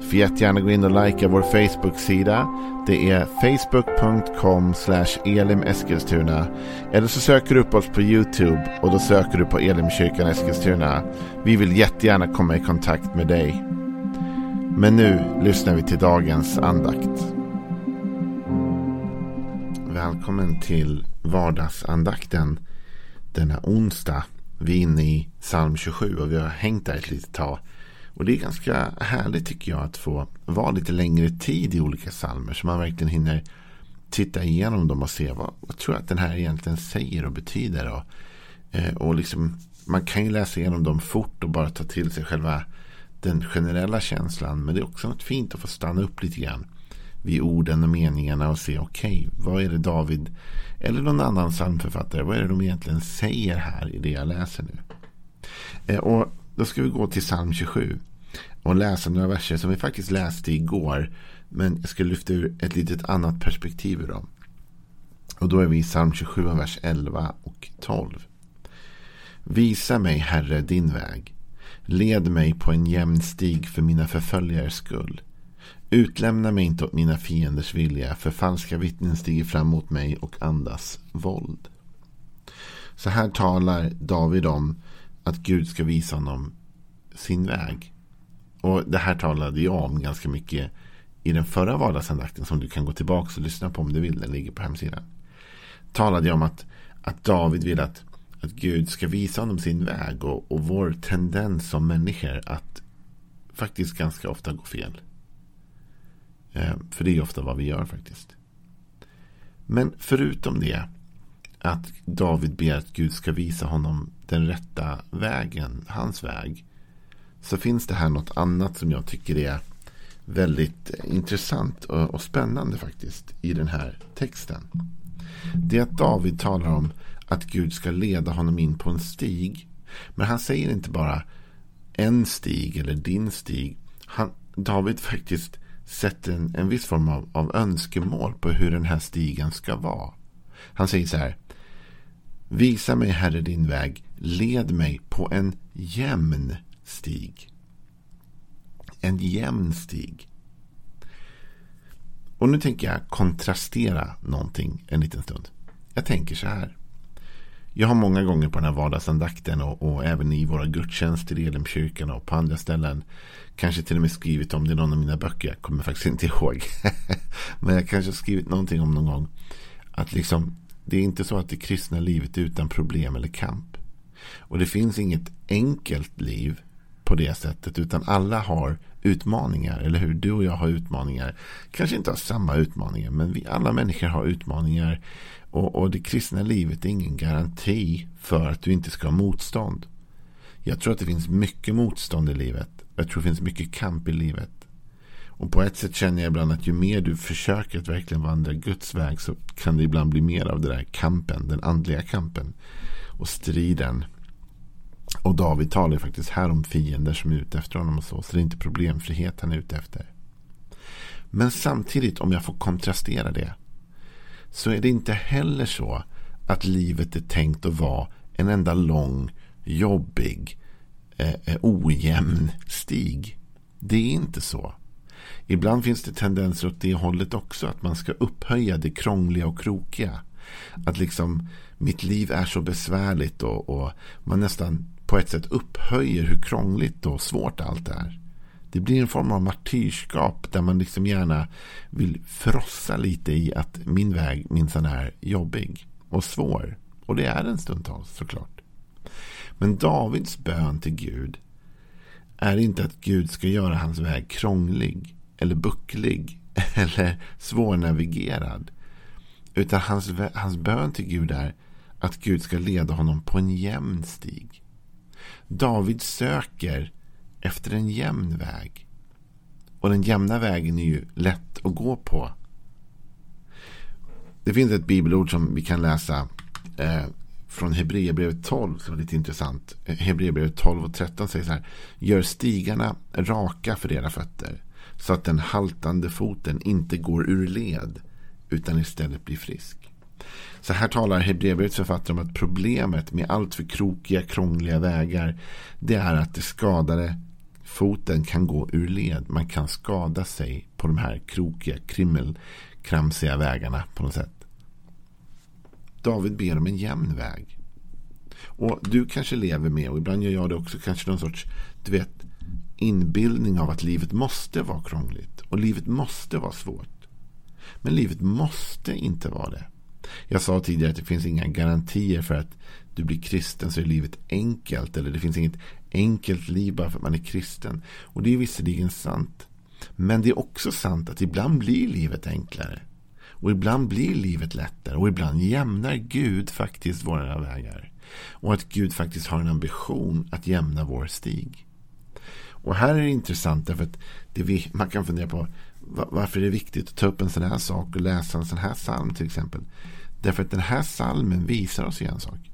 Får jättegärna gå in och likea vår Facebook-sida. Det är facebook.com elimeskilstuna. Eller så söker du upp oss på YouTube och då söker du på Elimkyrkan Eskilstuna. Vi vill jättegärna komma i kontakt med dig. Men nu lyssnar vi till dagens andakt. Välkommen till vardagsandakten denna onsdag. Vi är inne i psalm 27 och vi har hängt där ett litet tag. Och det är ganska härligt tycker jag att få vara lite längre tid i olika psalmer. Så man verkligen hinner titta igenom dem och se vad, vad tror jag att den här egentligen säger och betyder. Och, eh, och liksom, man kan ju läsa igenom dem fort och bara ta till sig själva den generella känslan. Men det är också något fint att få stanna upp lite grann vid orden och meningarna och se okej, okay, vad är det David eller någon annan psalmförfattare, vad är det de egentligen säger här i det jag läser nu? Eh, och då ska vi gå till psalm 27 och läsa några verser som vi faktiskt läste igår. Men jag ska lyfta ur ett litet annat perspektiv ur dem. Och då är vi i psalm 27, vers 11 och 12. Visa mig, Herre, din väg. Led mig på en jämn stig för mina förföljares skull. Utlämna mig inte åt mina fienders vilja, för falska vittnen stiger fram mot mig och andas våld. Så här talar David om att Gud ska visa honom sin väg. Och det här talade jag om ganska mycket i den förra vardagsandakten som du kan gå tillbaka och lyssna på om du vill. Den ligger på hemsidan. Talade jag om att, att David vill att, att Gud ska visa honom sin väg och, och vår tendens som människor att faktiskt ganska ofta gå fel. Eh, för det är ofta vad vi gör faktiskt. Men förutom det att David ber att Gud ska visa honom den rätta vägen, hans väg. Så finns det här något annat som jag tycker är väldigt intressant och spännande faktiskt i den här texten. Det är att David talar om att Gud ska leda honom in på en stig. Men han säger inte bara en stig eller din stig. Han, David faktiskt sätter en, en viss form av, av önskemål på hur den här stigen ska vara. Han säger så här. Visa mig, Herre, din väg. Led mig på en jämn stig. En jämn stig. Och nu tänker jag kontrastera någonting en liten stund. Jag tänker så här. Jag har många gånger på den här vardagsandakten och, och även i våra gudstjänster i Elimkyrkan och på andra ställen kanske till och med skrivit om det i någon av mina böcker. Jag kommer faktiskt inte ihåg. Men jag kanske har skrivit någonting om någon gång. Att liksom det är inte så att det kristna livet är utan problem eller kamp. Och det finns inget enkelt liv på det sättet. Utan alla har utmaningar. Eller hur? Du och jag har utmaningar. Kanske inte har samma utmaningar. Men vi alla människor har utmaningar. Och, och det kristna livet är ingen garanti för att du inte ska ha motstånd. Jag tror att det finns mycket motstånd i livet. Jag tror det finns mycket kamp i livet. Och på ett sätt känner jag ibland att ju mer du försöker att verkligen vandra Guds väg så kan det ibland bli mer av den där kampen, den andliga kampen och striden. Och David talar faktiskt här om fiender som är ute efter honom och så. Så det är inte problemfrihet han är ute efter. Men samtidigt, om jag får kontrastera det. Så är det inte heller så att livet är tänkt att vara en enda lång, jobbig, eh, eh ojämn stig. Det är inte så. Ibland finns det tendenser åt det hållet också. Att man ska upphöja det krångliga och krokiga. Att liksom mitt liv är så besvärligt och, och man nästan på ett sätt upphöjer hur krångligt och svårt allt är. Det blir en form av martyrskap där man liksom gärna vill frossa lite i att min väg minsann är jobbig och svår. Och det är den stundtals såklart. Men Davids bön till Gud är inte att Gud ska göra hans väg krånglig eller bucklig eller svårnavigerad. Utan hans, hans bön till Gud är att Gud ska leda honom på en jämn stig. David söker efter en jämn väg. Och den jämna vägen är ju lätt att gå på. Det finns ett bibelord som vi kan läsa eh, från Hebreerbrevet 12 som är lite intressant. Hebreerbrevet 12 och 13 säger så här. Gör stigarna raka för era fötter. Så att den haltande foten inte går ur led. Utan istället blir frisk. Så här talar Hebreerbrevets författare om att problemet med alltför krokiga, krångliga vägar. Det är att det skadade foten kan gå ur led. Man kan skada sig på de här krokiga, krimmelkramsiga vägarna på något sätt. David ber om en jämn väg. Och du kanske lever med, och ibland gör jag det också, kanske någon sorts du vet, inbildning av att livet måste vara krångligt. Och livet måste vara svårt. Men livet måste inte vara det. Jag sa tidigare att det finns inga garantier för att du blir kristen så är livet enkelt. Eller det finns inget enkelt liv bara för att man är kristen. Och det är visserligen sant. Men det är också sant att ibland blir livet enklare. Och ibland blir livet lättare. Och ibland jämnar Gud faktiskt våra vägar. Och att Gud faktiskt har en ambition att jämna vår stig. Och här är det intressant därför att det vi, man kan fundera på varför är det viktigt att ta upp en sån här sak och läsa en sån här psalm till exempel. Därför att den här psalmen visar oss en sak.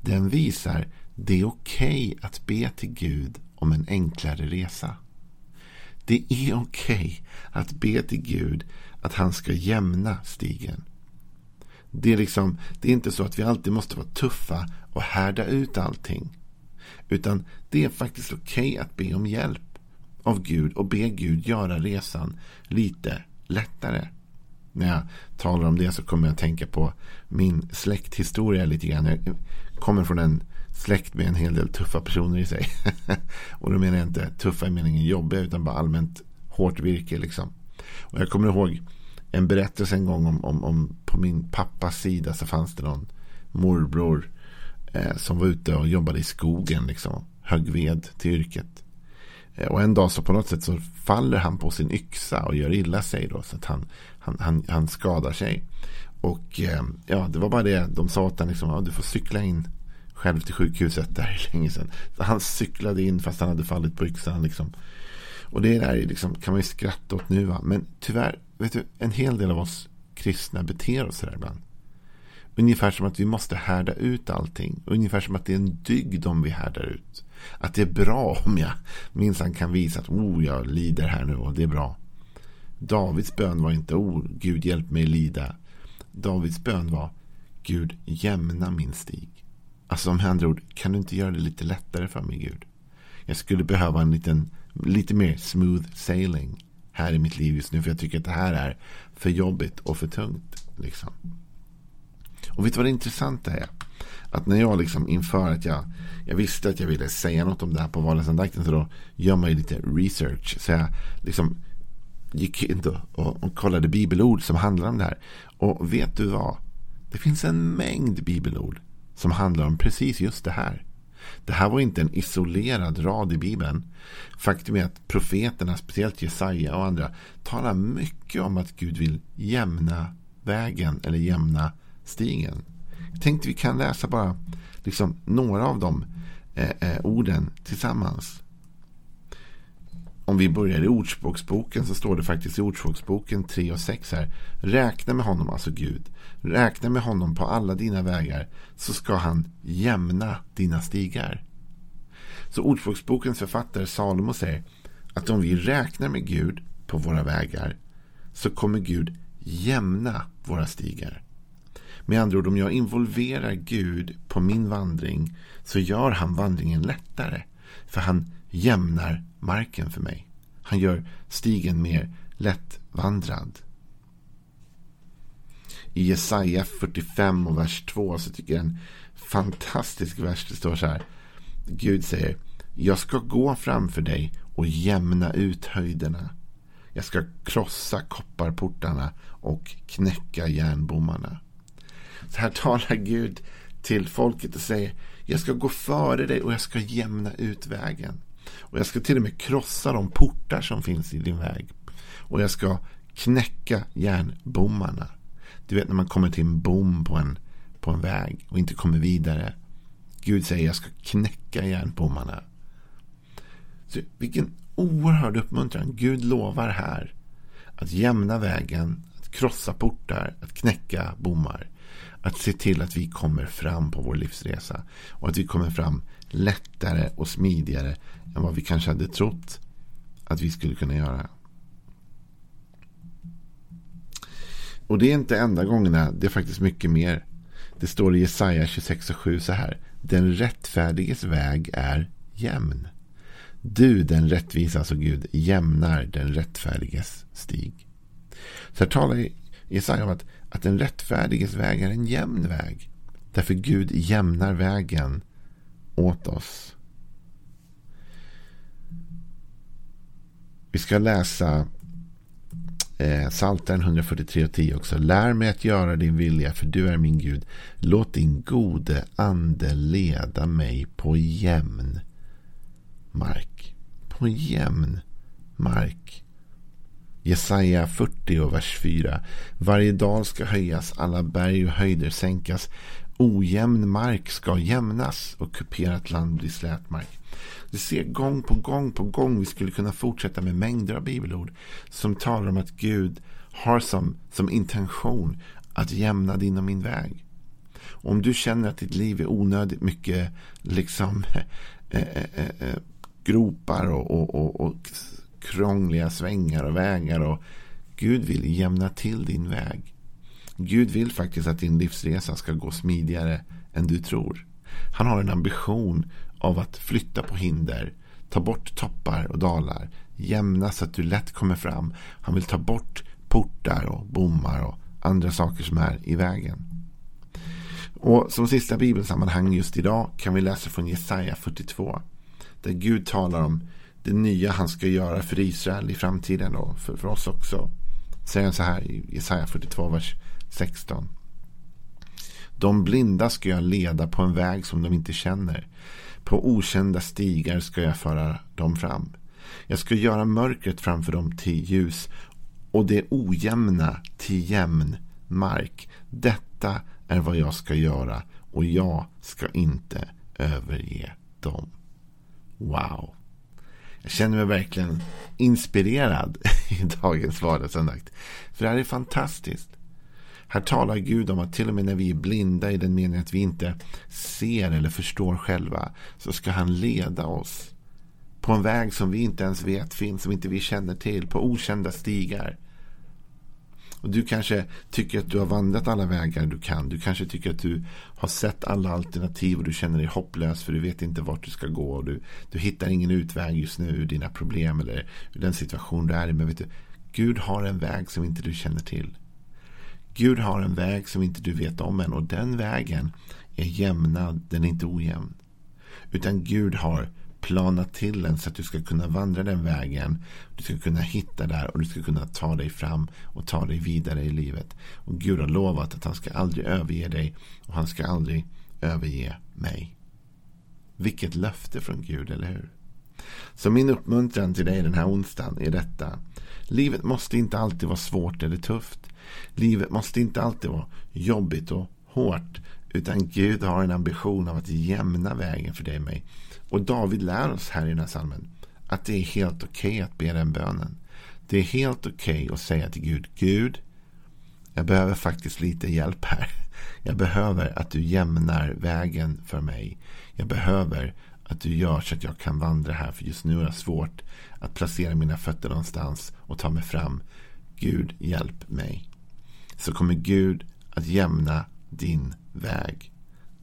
Den visar det är okej okay att be till Gud om en enklare resa. Det är okej okay att be till Gud att han ska jämna stigen. Det är, liksom, det är inte så att vi alltid måste vara tuffa och härda ut allting. Utan det är faktiskt okej okay att be om hjälp av Gud och be Gud göra resan lite lättare. När jag talar om det så kommer jag att tänka på min släkthistoria lite grann. Jag kommer från en släkt med en hel del tuffa personer i sig. och då menar jag inte tuffa i meningen jobbiga utan bara allmänt hårt virke. Liksom. Och jag kommer ihåg en berättelse en gång om, om, om på min pappas sida så fanns det någon morbror eh, som var ute och jobbade i skogen. Liksom, högg ved till yrket. Eh, och en dag så på något sätt så faller han på sin yxa och gör illa sig då. Så att han, han, han, han skadar sig. Och eh, ja, det var bara det. De sa att han liksom, ja, du får cykla in själv till sjukhuset där länge sedan. Så han cyklade in fast han hade fallit på yxan. Liksom. Och det där liksom, kan man ju skratta åt nu. Va? Men tyvärr, vet du, en hel del av oss kristna beter oss sådär ibland. Ungefär som att vi måste härda ut allting. Ungefär som att det är en dygd om vi härdar ut. Att det är bra om jag minsann kan visa att oh, jag lider här nu och det är bra. Davids bön var inte oh, Gud hjälp mig lida. Davids bön var Gud jämna min stig. Alltså med andra ord, kan du inte göra det lite lättare för mig Gud? Jag skulle behöva en liten, lite mer smooth sailing här i mitt liv just nu. För jag tycker att det här är för jobbigt och för tungt. Liksom. Och vet du vad det intressanta är? Att när jag liksom inför att jag, jag visste att jag ville säga något om det här på vardagsandakten så då gör man ju lite research. Så jag liksom gick in och, och kollade bibelord som handlar om det här. Och vet du vad? Det finns en mängd bibelord som handlar om precis just det här. Det här var inte en isolerad rad i Bibeln. Faktum är att profeterna, speciellt Jesaja och andra, talar mycket om att Gud vill jämna vägen eller jämna stigen. Jag tänkte vi kan läsa bara liksom några av de eh, eh, orden tillsammans. Om vi börjar i Ordspråksboken så står det faktiskt i Ordspråksboken 3 och 6 här. Räkna med honom, alltså Gud. Räkna med honom på alla dina vägar så ska han jämna dina stigar. Så Ordspråksbokens författare Salomo säger att om vi räknar med Gud på våra vägar så kommer Gud jämna våra stigar. Med andra ord, om jag involverar Gud på min vandring så gör han vandringen lättare. För han jämnar marken för mig. Han gör stigen mer lättvandrad. I Jesaja 45 och vers 2 så tycker jag en fantastisk vers. Det står så här. Gud säger. Jag ska gå framför dig och jämna ut höjderna. Jag ska krossa kopparportarna och knäcka järnbommarna. Så här talar Gud till folket och säger jag ska gå före dig och jag ska jämna ut vägen. Och jag ska till och med krossa de portar som finns i din väg. Och jag ska knäcka järnbommarna. Du vet när man kommer till en bom på en, på en väg och inte kommer vidare. Gud säger jag ska knäcka järnbommarna. Så vilken oerhörd uppmuntran. Gud lovar här att jämna vägen, att krossa portar, att knäcka bommar. Att se till att vi kommer fram på vår livsresa. Och att vi kommer fram lättare och smidigare än vad vi kanske hade trott att vi skulle kunna göra. Och det är inte enda gångerna, det är faktiskt mycket mer. Det står i Jesaja 26 och 7 så här. Den rättfärdiges väg är jämn. Du, den rättvisa, alltså Gud, jämnar den rättfärdiges stig. Så här talar Jesaja om att, att den rättfärdiges väg är en jämn väg. Därför Gud jämnar vägen åt oss. Vi ska läsa eh, Psaltaren 143 och 10 också. Lär mig att göra din vilja, för du är min Gud. Låt din gode ande leda mig på jämn mark. På jämn mark. Jesaja 40 och vers 4. Varje dal ska höjas, alla berg och höjder sänkas. Ojämn mark ska jämnas och kuperat land blir slät mark. Du ser gång på gång på gång. Vi skulle kunna fortsätta med mängder av bibelord som talar om att Gud har som, som intention att jämna din och min väg. Om du känner att ditt liv är onödigt mycket liksom äh, äh, äh, gropar och, och, och, och krångliga svängar och vägar. Och Gud vill jämna till din väg. Gud vill faktiskt att din livsresa ska gå smidigare än du tror. Han har en ambition av att flytta på hinder, ta bort toppar och dalar, jämna så att du lätt kommer fram. Han vill ta bort portar och bommar och andra saker som är i vägen. Och som sista bibelsammanhang just idag kan vi läsa från Jesaja 42. Där Gud talar om det nya han ska göra för Israel i framtiden och för, för oss också. Säger han så här i Jesaja 42, vers 16. De blinda ska jag leda på en väg som de inte känner. På okända stigar ska jag föra dem fram. Jag ska göra mörkret framför dem till ljus och det ojämna till jämn mark. Detta är vad jag ska göra och jag ska inte överge dem. Wow. Jag känner mig verkligen inspirerad i dagens vardagsandakt. För det här är fantastiskt. Här talar Gud om att till och med när vi är blinda i den meningen att vi inte ser eller förstår själva så ska han leda oss på en väg som vi inte ens vet finns, som inte vi känner till, på okända stigar. Och Du kanske tycker att du har vandrat alla vägar du kan. Du kanske tycker att du har sett alla alternativ och du känner dig hopplös för du vet inte vart du ska gå. Och du, du hittar ingen utväg just nu ur dina problem eller ur den situation du är i. Men vet du, Gud har en väg som inte du känner till. Gud har en väg som inte du vet om än och den vägen är jämnad, den är inte ojämn. Utan Gud har plana till den så att du ska kunna vandra den vägen. Du ska kunna hitta där och du ska kunna ta dig fram och ta dig vidare i livet. Och Gud har lovat att han ska aldrig överge dig och han ska aldrig överge mig. Vilket löfte från Gud, eller hur? Så min uppmuntran till dig den här onsdagen är detta. Livet måste inte alltid vara svårt eller tufft. Livet måste inte alltid vara jobbigt och hårt. Utan Gud har en ambition av att jämna vägen för dig och mig. Och David lär oss här i den här salmen att det är helt okej okay att be den bönen. Det är helt okej okay att säga till Gud, Gud, jag behöver faktiskt lite hjälp här. Jag behöver att du jämnar vägen för mig. Jag behöver att du gör så att jag kan vandra här. För just nu är det svårt att placera mina fötter någonstans och ta mig fram. Gud, hjälp mig. Så kommer Gud att jämna din väg.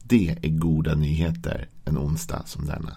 Det är goda nyheter en onsdag som denna.